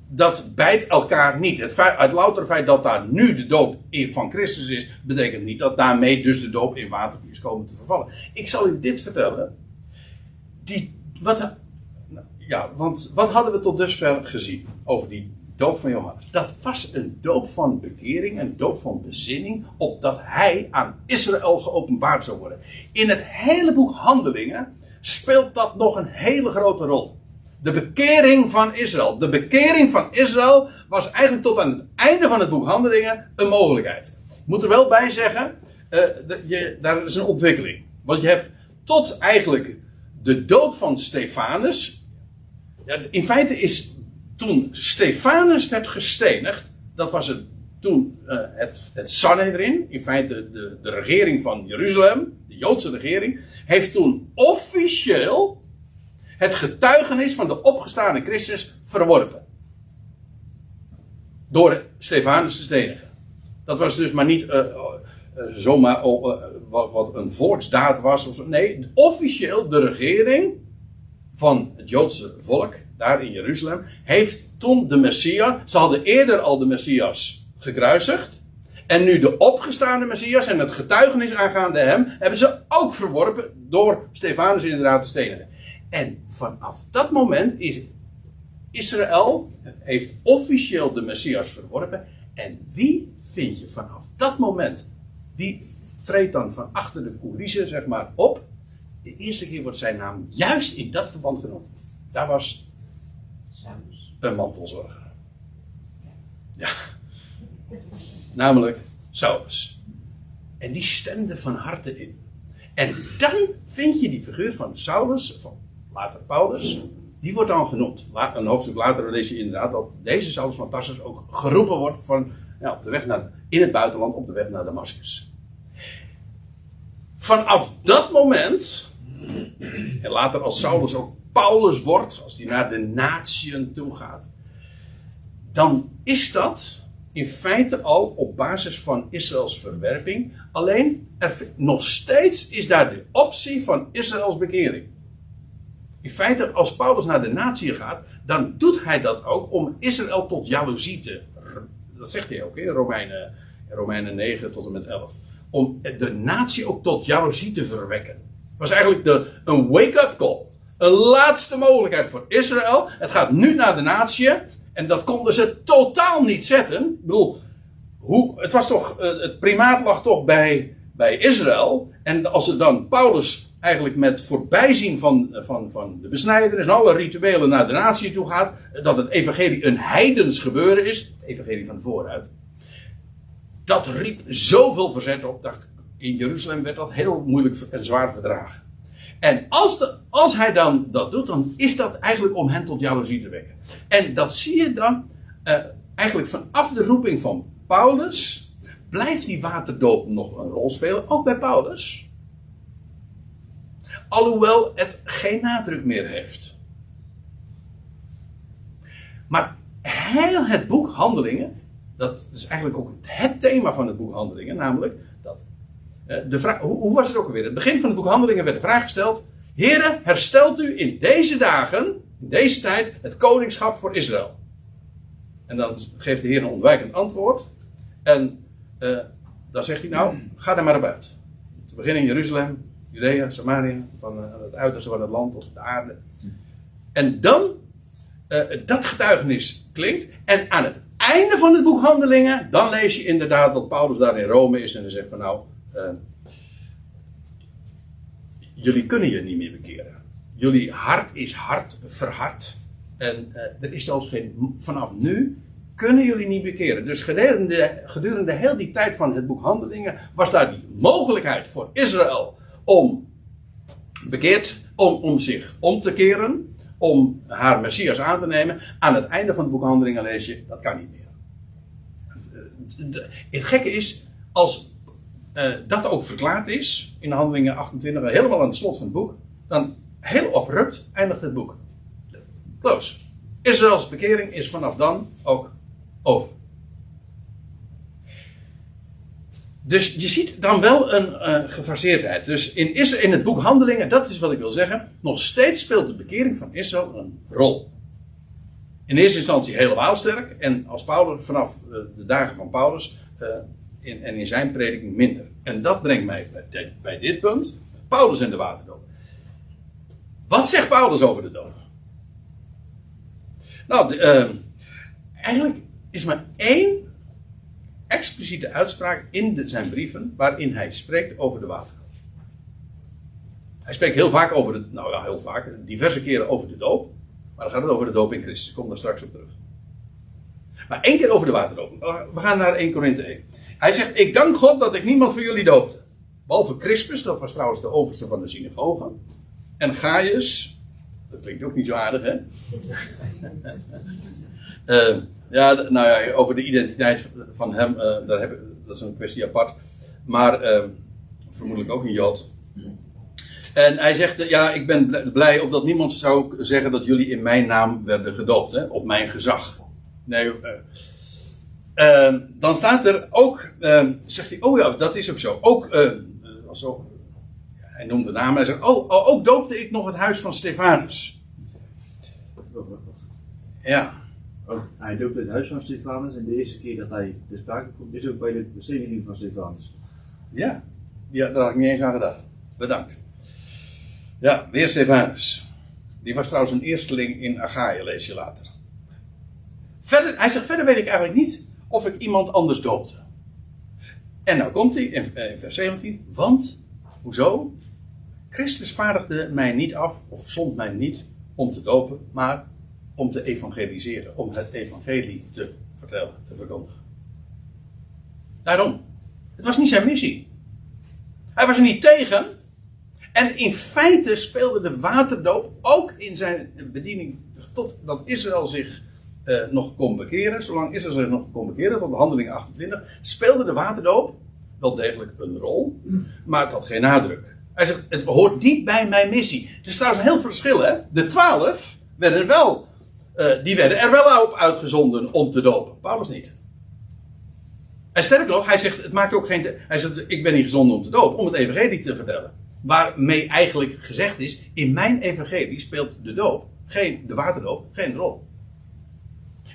Dat bijt elkaar niet. Het, feit, het louter feit dat daar nu de doop van Christus is, betekent niet dat daarmee dus de doop in water is komen te vervallen. Ik zal u dit vertellen. Die, wat, nou, ja, want wat hadden we tot dusver gezien over die doop van Johannes? Dat was een doop van bekering, een doop van bezinning, opdat hij aan Israël geopenbaard zou worden. In het hele boek Handelingen speelt dat nog een hele grote rol. De bekering van Israël. De bekering van Israël was eigenlijk tot aan het einde van het boek Handelingen een mogelijkheid. Ik moet er wel bij zeggen, eh, de- je, daar is een ontwikkeling. Want je hebt tot eigenlijk de dood van Stefanus. Ja, in feite is toen Stefanus werd gestenigd, dat was het, toen eh, het, het Sanhedrin, in feite de, de regering van Jeruzalem, de Joodse regering, heeft toen officieel het getuigenis van de opgestane Christus verworpen. Door Stefanus te stenigen. Dat was dus maar niet eh, eh, zomaar oh, wat, een volksdaad was. Of. Nee, officieel de regering van het Joodse volk, daar in Jeruzalem, heeft toen de Messias, ze hadden eerder al de Messias gekruisigd. En nu de opgestaande Messias en het getuigenis aangaande hem, hebben ze ook verworpen door Stefanus inderdaad te stenigen. En vanaf dat moment is Israël heeft officieel de Messias verworpen. En wie vind je vanaf dat moment, wie treedt dan van achter de coulissen zeg maar op? De eerste keer wordt zijn naam juist in dat verband genoemd. Daar was een mantelzorger. Ja. Namelijk Saulus. En die stemde van harte in. En dan vind je die figuur van Saulus, van later Paulus, die wordt dan genoemd. Een hoofdstuk later lees je inderdaad dat deze Saulus van Tarsus ook geroepen wordt van, ja, op de weg naar, in het buitenland op de weg naar Damascus. Vanaf dat moment, en later als Saulus ook Paulus wordt, als hij naar de natieën toe gaat, dan is dat in feite al op basis van Israëls verwerping. Alleen er, nog steeds is daar de optie van Israëls bekering. In feite, als Paulus naar de natie gaat, dan doet hij dat ook om Israël tot jaloezie te. Dat zegt hij ook in Romeinen, in Romeinen 9 tot en met 11. Om de natie ook tot jaloezie te verwekken. Was eigenlijk de, een wake-up call. Een laatste mogelijkheid voor Israël. Het gaat nu naar de natie. En dat konden ze totaal niet zetten. Ik bedoel, hoe, het, was toch, eh, het primaat lag toch bij, bij Israël. En als het dan Paulus eigenlijk met voorbijzien van, van, van de besnijdenis en alle rituelen naar de natie toe gaat. Dat het evangelie een heidens gebeuren is. Het evangelie van vooruit. Dat riep zoveel verzet op. Dat in Jeruzalem werd dat heel moeilijk en zwaar verdragen. En als, de, als hij dan dat doet, dan is dat eigenlijk om hen tot jaloezie te wekken. En dat zie je dan eh, eigenlijk vanaf de roeping van Paulus. Blijft die waterdoop nog een rol spelen, ook bij Paulus. Alhoewel het geen nadruk meer heeft. Maar heel het boek Handelingen, dat is eigenlijk ook het thema van het boek Handelingen, namelijk De vraag, hoe, was het ook alweer? Het begin van het boek Handelingen werd de vraag gesteld: Heren, herstelt u in deze dagen, in deze tijd, het koningschap voor Israël? En dan geeft de Heer een ontwijkend antwoord. En eh, dan zegt hij: Nou, ga er maar op uit. Te beginnen in Jeruzalem, Judea, Samaria, van eh, het uiterste van het land of de aarde. En dan, eh, dat getuigenis klinkt. En aan het einde van het boek Handelingen, dan lees je inderdaad dat Paulus daar in Rome is en hij zegt van nou, eh, jullie kunnen je niet meer bekeren. Jullie hart is hard verhard. En eh, er is zelfs geen, vanaf nu kunnen jullie niet bekeren. Dus gedurende, gedurende heel die tijd van het boek Handelingen was daar die mogelijkheid voor Israël om bekeerd, om, om zich om te keren, om haar Messias aan te nemen. Aan het einde van het boek Handelingen lees je, dat kan niet meer. Het gekke is, als eh, dat ook verklaard is, in Handelingen 28, helemaal aan het slot van het boek, dan heel abrupt eindigt het boek. Close. Israëls bekering is vanaf dan ook over. Dus je ziet dan wel een eh, gefaseerdheid. Dus in, in het boek Handelingen, dat is wat ik wil zeggen, nog steeds speelt de bekering van Israël een rol. In eerste instantie helemaal sterk, en als Paulus, vanaf eh, de dagen van Paulus, eh, en in zijn prediking minder. En dat brengt mij bij, bij dit punt, Paulus en de waterdoop. Wat zegt Paulus over de doop? Nou, de, eh, eigenlijk is maar één expliciete uitspraak in zijn brieven waarin hij spreekt over de waterdoop. Hij spreekt heel vaak over de, nou ja, heel vaak, diverse keren over de doop. Maar dan gaat het over de doop in Christus. Kom daar straks op terug. Maar één keer over de waterdoop. We gaan naar 1 Korinthe 1. Hij zegt, ik dank God dat ik niemand van jullie doopte. Behalve Crispus, dat was trouwens de overste van de synagoge. En Gaius, dat klinkt ook niet zo aardig hè. Eh, ja, nou ja, over de identiteit van hem, eh, daar heb dat is een kwestie apart. Maar eh, vermoedelijk ook een Jood. En hij zegt, ja, ik ben bl- blij opdat niemand zou zeggen dat jullie in mijn naam werden gedoopt, hè, op mijn gezag. Nee, eh, eh, dan staat er ook, eh, zegt hij, oh ja, dat is ook zo. Ook, eh, als ook hij noemt de naam, hij zegt, oh, oh, ook doopte ik nog het huis van Stefanus. Ja, Oh, hij doopt het huis van Stefanus en de eerste keer dat hij te sprake komt is ook bij de besteniging van Stefanus. Ja, ja, daar had ik niet eens aan gedacht. Bedankt. Ja, weer Stefanus. Die was trouwens een eersteling in Achaia, lees je later. Verder, hij zegt, verder weet ik eigenlijk niet of ik iemand anders doopte. En nou komt hij in, eh, vers 17. Want, hoezo? Christus vaardigde mij niet af, of zond mij niet om te dopen, maar om te evangeliseren, om het evangelie te vertellen, te verkondigen. Daarom. Het was niet zijn missie. Hij was er niet tegen. En in feite speelde de waterdoop ook in zijn bediening totdat Israël zich eh, nog kon bekeren. Zolang Israël zich nog kon bekeren, tot de handeling 28, speelde de waterdoop wel degelijk een rol, maar het had geen nadruk. Hij zegt, het hoort niet bij mijn missie. Het is trouwens een heel verschil, hè. De twaalf werden wel, eh, die werden er wel op uitgezonden om te dopen. Paulus niet. En sterker nog, hij zegt, het maakt ook geen, hij zegt, ik ben niet gezonden om te dopen, om het evangelie te vertellen. Waarmee eigenlijk gezegd is, in mijn evangelie speelt de doop, geen, de waterdoop, geen rol.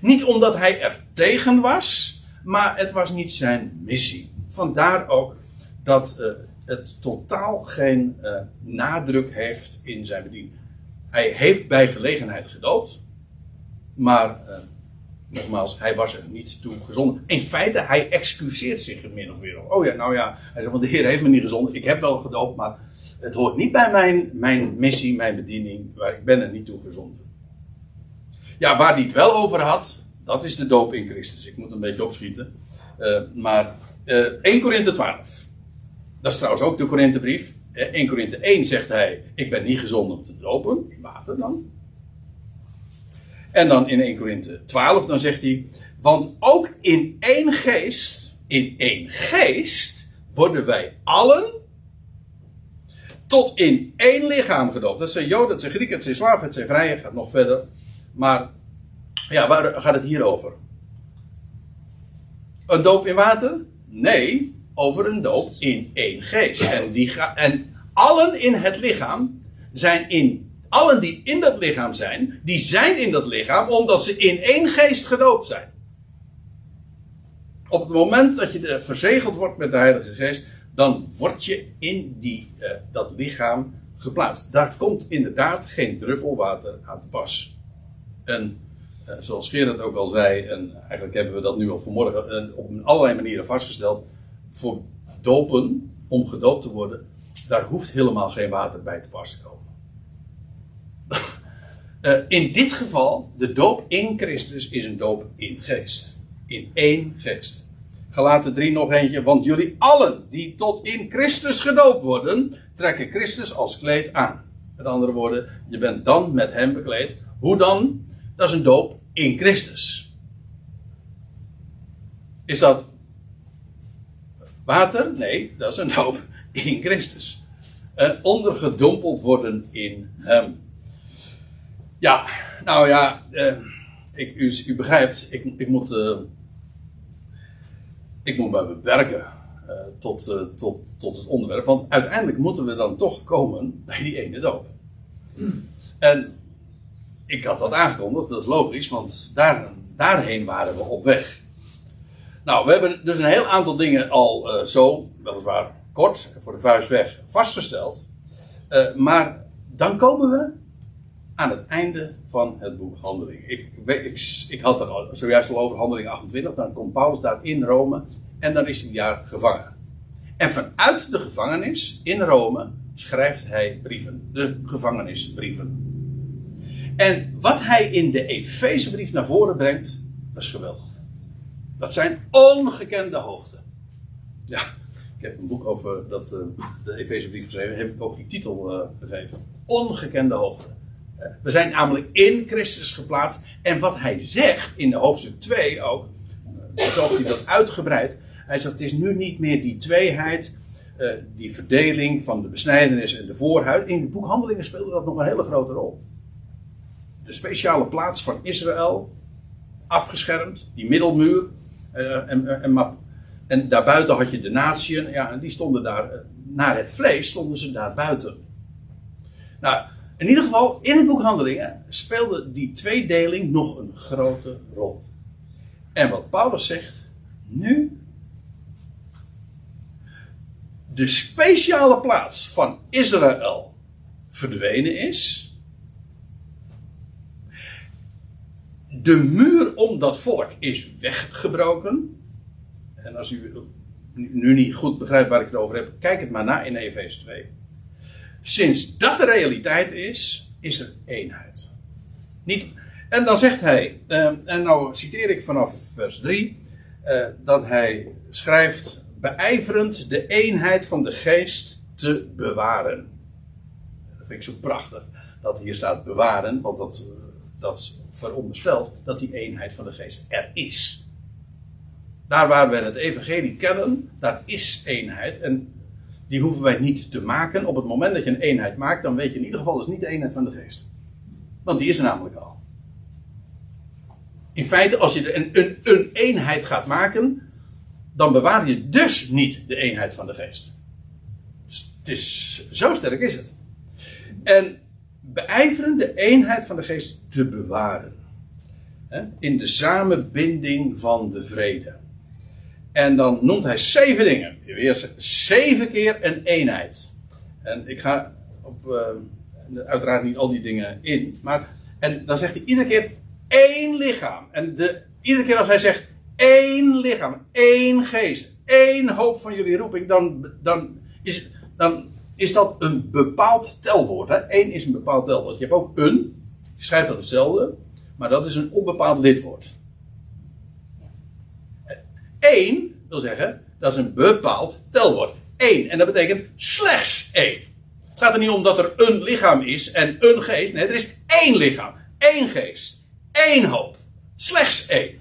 Niet omdat hij er tegen was, maar het was niet zijn missie. Vandaar ook dat uh, het totaal geen uh, nadruk heeft in zijn bediening. Hij heeft bij gelegenheid gedoopt, maar uh, nogmaals, hij was er niet toe gezonden. In feite, hij excuseert zich min of meer. Oh ja, nou ja, hij zegt, want de Heer heeft me niet gezonden. Ik heb wel gedoopt, maar het hoort niet bij mijn, mijn missie, mijn bediening. Waar ik ben er niet toe gezonden. Ja, waar hij het wel over had, dat is de doop in Christus. Ik moet een beetje opschieten. Uh, maar uh, 1 Korinthe 12. Dat is trouwens ook de Korinthebrief. 1 Korinthe 1 zegt hij: Ik ben niet gezonden om te dopen, water dan. En dan in 1 Korinthe 12, dan zegt hij: Want ook in één geest, in één geest, worden wij allen tot in één lichaam gedoopt. Dat zijn Joden, dat zijn Grieken, dat zijn Slaven, het zijn Vrijen, gaat nog verder. Maar ja, waar gaat het hier over? Een doop in water? Nee, over een doop in één geest. En, die ga, en allen in het lichaam zijn in. Allen die in dat lichaam zijn, die zijn in dat lichaam omdat ze in één geest gedoopt zijn. Op het moment dat je verzegeld wordt met de Heilige Geest, dan word je in die, uh, dat lichaam geplaatst. Daar komt inderdaad geen druppel water aan te pas. En uh, zoals Gerard ook al zei, en eigenlijk hebben we dat nu al vanmorgen uh, op allerlei manieren vastgesteld. Voor dopen, om gedoopt te worden, daar hoeft helemaal geen water bij te pas te komen. in dit geval, de doop in Christus is een doop in geest. In één geest. Galaten 3 nog eentje. Want jullie allen die tot in Christus gedoopt worden, trekken Christus als kleed aan. Met andere woorden, je bent dan met hem bekleed. Hoe dan? Dat is een doop in Christus. Is dat water? Nee, dat is een doop in Christus. Uh, ondergedompeld worden in hem. Ja, nou ja, uh, ik, u, u, begrijpt, ik, ik moet. Uh, ik moet me beperken tot, tot, tot het onderwerp. Want uiteindelijk moeten we dan toch komen bij die ene doop. En ik had dat aangekondigd, dat is logisch, want daar, daarheen waren we op weg. Nou, we hebben dus een heel aantal dingen al uh, zo, weliswaar kort, voor de vuist weg, vastgesteld. maar dan komen we aan het einde van het boek Handelingen. Ik, ik, ik had het al, zojuist al over Handelingen 28. Dan komt Paulus daar in Rome en dan is hij daar gevangen. En vanuit de gevangenis in Rome schrijft hij brieven. De gevangenisbrieven. En wat hij in de Efezebrief naar voren brengt, dat is geweldig. Dat zijn ongekende hoogten. Ja, ik heb een boek over dat, uh, de Efezebrief geschreven. Heb ik ook die titel uh, gegeven. Ongekende hoogten. We zijn namelijk in Christus geplaatst. En wat hij zegt in hoofdstuk 2 ook, betoogt hij dat uitgebreid. Hij zegt: Het is nu niet meer die tweeheid, die verdeling van de besnijdenis en de voorhuid. In de boekhandelingen speelde dat nog een hele grote rol. De speciale plaats van Israël, afgeschermd, die middelmuur. Uh, en, en, en, daarbuiten had je de natieën, ja, en die stonden daar, naar het vlees stonden ze daar buiten. Nou, in ieder geval, in het boek Handelingen speelde die tweedeling nog een grote rol. En wat Paulus zegt, nu de speciale plaats van Israël verdwenen is. De muur om dat volk is weggebroken. En als u nu niet goed begrijpt waar ik het over heb, kijk het maar na in Efeze 2. sinds dat de realiteit is, is er eenheid. Niet, en dan zegt hij, eh, en nou citeer ik vanaf vers 3, eh, dat hij schrijft, beijverend de eenheid van de geest te bewaren. Dat vind ik zo prachtig, dat hier staat bewaren, want dat, dat veronderstelt dat die eenheid van de geest er is. Daar waar we het evangelie kennen, daar is eenheid. En die hoeven wij niet te maken. Op het moment dat je een eenheid maakt, dan weet je in ieder geval, is niet de eenheid van de geest. Want die is er namelijk al. In feite, als je een, een, een eenheid gaat maken, dan bewaar je dus niet de eenheid van de geest. Dus het is, zo sterk is het. En beijveren de eenheid van de geest te bewaren. In de samenbinding van de vrede. En dan noemt hij zeven dingen. Weer zeven keer een eenheid. En ik ga op, uh, uiteraard niet al die dingen in. Maar, en dan zegt hij iedere keer één lichaam. En de, iedere keer als hij zegt één lichaam, één geest, één hoop van jullie roeping, dan, dan, is, dan is dat een bepaald telwoord. Hè? Eén is een bepaald telwoord. Je hebt ook een, je schrijft dat hetzelfde, maar dat is een onbepaald lidwoord. Eén wil zeggen, dat is een bepaald telwoord. Eén. En dat betekent slechts één. Het gaat er niet om dat er een lichaam is en een geest. Nee, er is één lichaam, één geest, één hoop. Slechts één.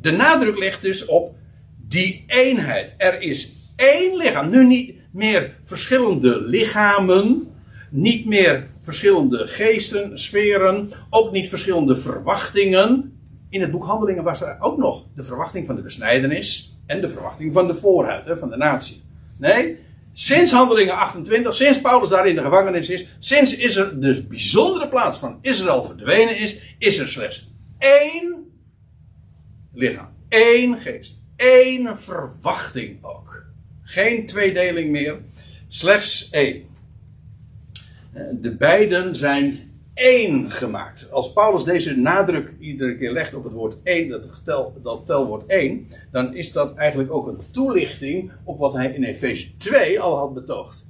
De nadruk ligt dus op die eenheid. Er is één lichaam. Nu niet meer verschillende lichamen. Niet meer verschillende geesten, sferen. Ook niet verschillende verwachtingen. In het boek Handelingen was er ook nog de verwachting van de besnijdenis. En de verwachting van de voorhuid, hè, van de natie. Nee, sinds Handelingen 28, sinds Paulus daar in de gevangenis is. Sinds is er de bijzondere plaats van Israël verdwenen is. Is er slechts één lichaam. één geest. één verwachting ook. Geen tweedeling meer. Slechts één. De beiden zijn één gemaakt. Als Paulus deze nadruk iedere keer legt op het woord één, dat, dat telwoord één, dan is dat eigenlijk ook een toelichting op wat hij in Efeze 2 al had betoogd.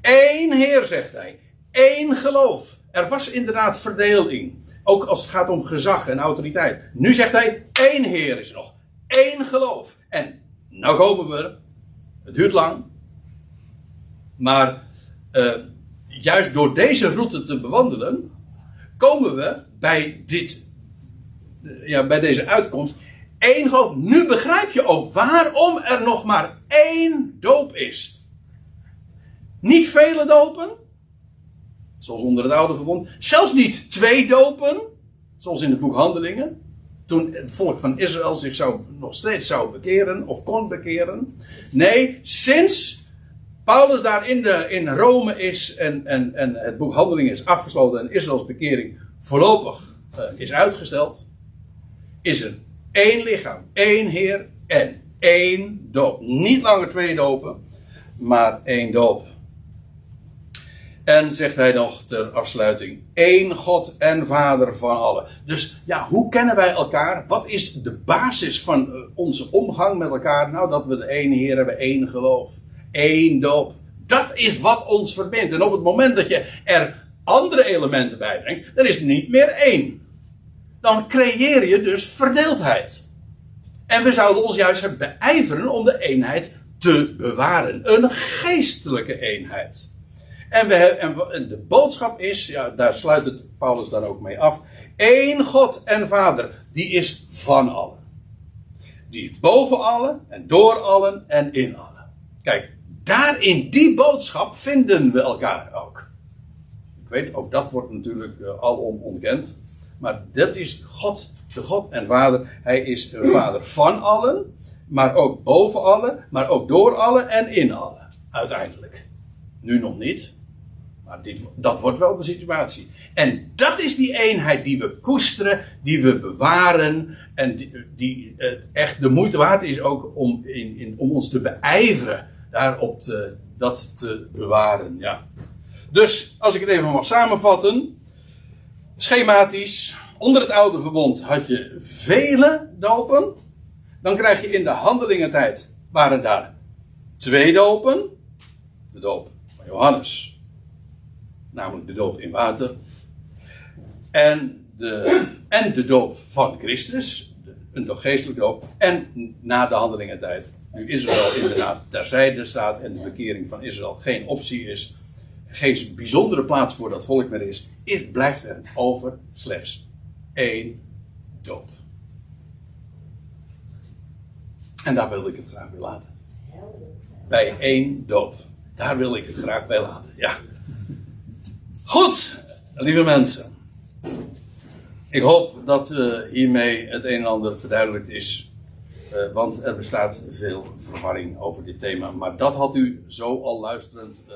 Eén Heer, zegt hij. Eén geloof. Er was inderdaad verdeling. Ook als het gaat om gezag en autoriteit. Nu zegt hij, één Heer is nog. Eén geloof. En nou komen we. Het duurt lang. Maar uh, juist door deze route te bewandelen, komen we bij dit, ja, bij deze uitkomst. Eén. Nu begrijp je ook waarom er nog maar één doop is. Niet vele dopen, zoals onder het oude verbond. Zelfs niet twee dopen, zoals in het boek Handelingen. Toen het volk van Israël zich zou, nog steeds zou bekeren of kon bekeren. Nee, sinds Paulus daar in, de, in Rome is en, en, en het boek Handelingen is afgesloten en Israëls bekering voorlopig uh, is uitgesteld, is er één lichaam, één Heer en één doop. Niet langer twee dopen, maar één doop. En zegt hij nog ter afsluiting: één God en Vader van allen. Dus ja, hoe kennen wij elkaar? Wat is de basis van eh, onze omgang met elkaar? Nou, dat we de ene Heer hebben, één geloof één doop. Dat is wat ons verbindt. En op het moment dat je er andere elementen bij brengt, dan is het niet meer één. Dan creëer je dus verdeeldheid. En we zouden ons juist beijveren om de eenheid te bewaren. Een geestelijke eenheid. En, we, en de boodschap is, ja, daar sluit het Paulus dan ook mee af. Eén God en Vader, die is van allen. Die is boven allen en door allen en in allen. Kijk, daar in die boodschap vinden we elkaar ook. Ik weet, ook dat wordt natuurlijk uh, alom ontkend. Maar dat is God, de God en Vader. Hij is een Vader van allen, maar ook boven allen, maar ook door allen en in allen. Uiteindelijk. Nu nog niet, maar dit, dat wordt wel de situatie. En dat is die eenheid die we koesteren, die we bewaren. En die, die echt de moeite waard is ook om, in, in, om ons te beijveren daarop te, dat te bewaren. Ja. Dus, als ik het even mag samenvatten. Schematisch. Onder het oude verbond had je vele dopen. Dan krijg je in de handelingentijd waren daar twee dopen. De doop van Johannes. Namelijk de doop in water. En de, en de doop van Christus, een toch geestelijke doop. En na de handelingentijd, nu Israël inderdaad terzijde staat en de bekering van Israël geen optie is, geen bijzondere plaats voor dat volk meer is, is blijft er over slechts één doop. En daar wilde ik het graag bij laten. Bij één doop. Daar wil ik het graag bij laten. Ja. Goed, lieve mensen. Ik hoop dat uh, hiermee het een en ander verduidelijkt is. Uh, want er bestaat veel verwarring over dit thema. Maar dat had u zo al luisterend. Uh,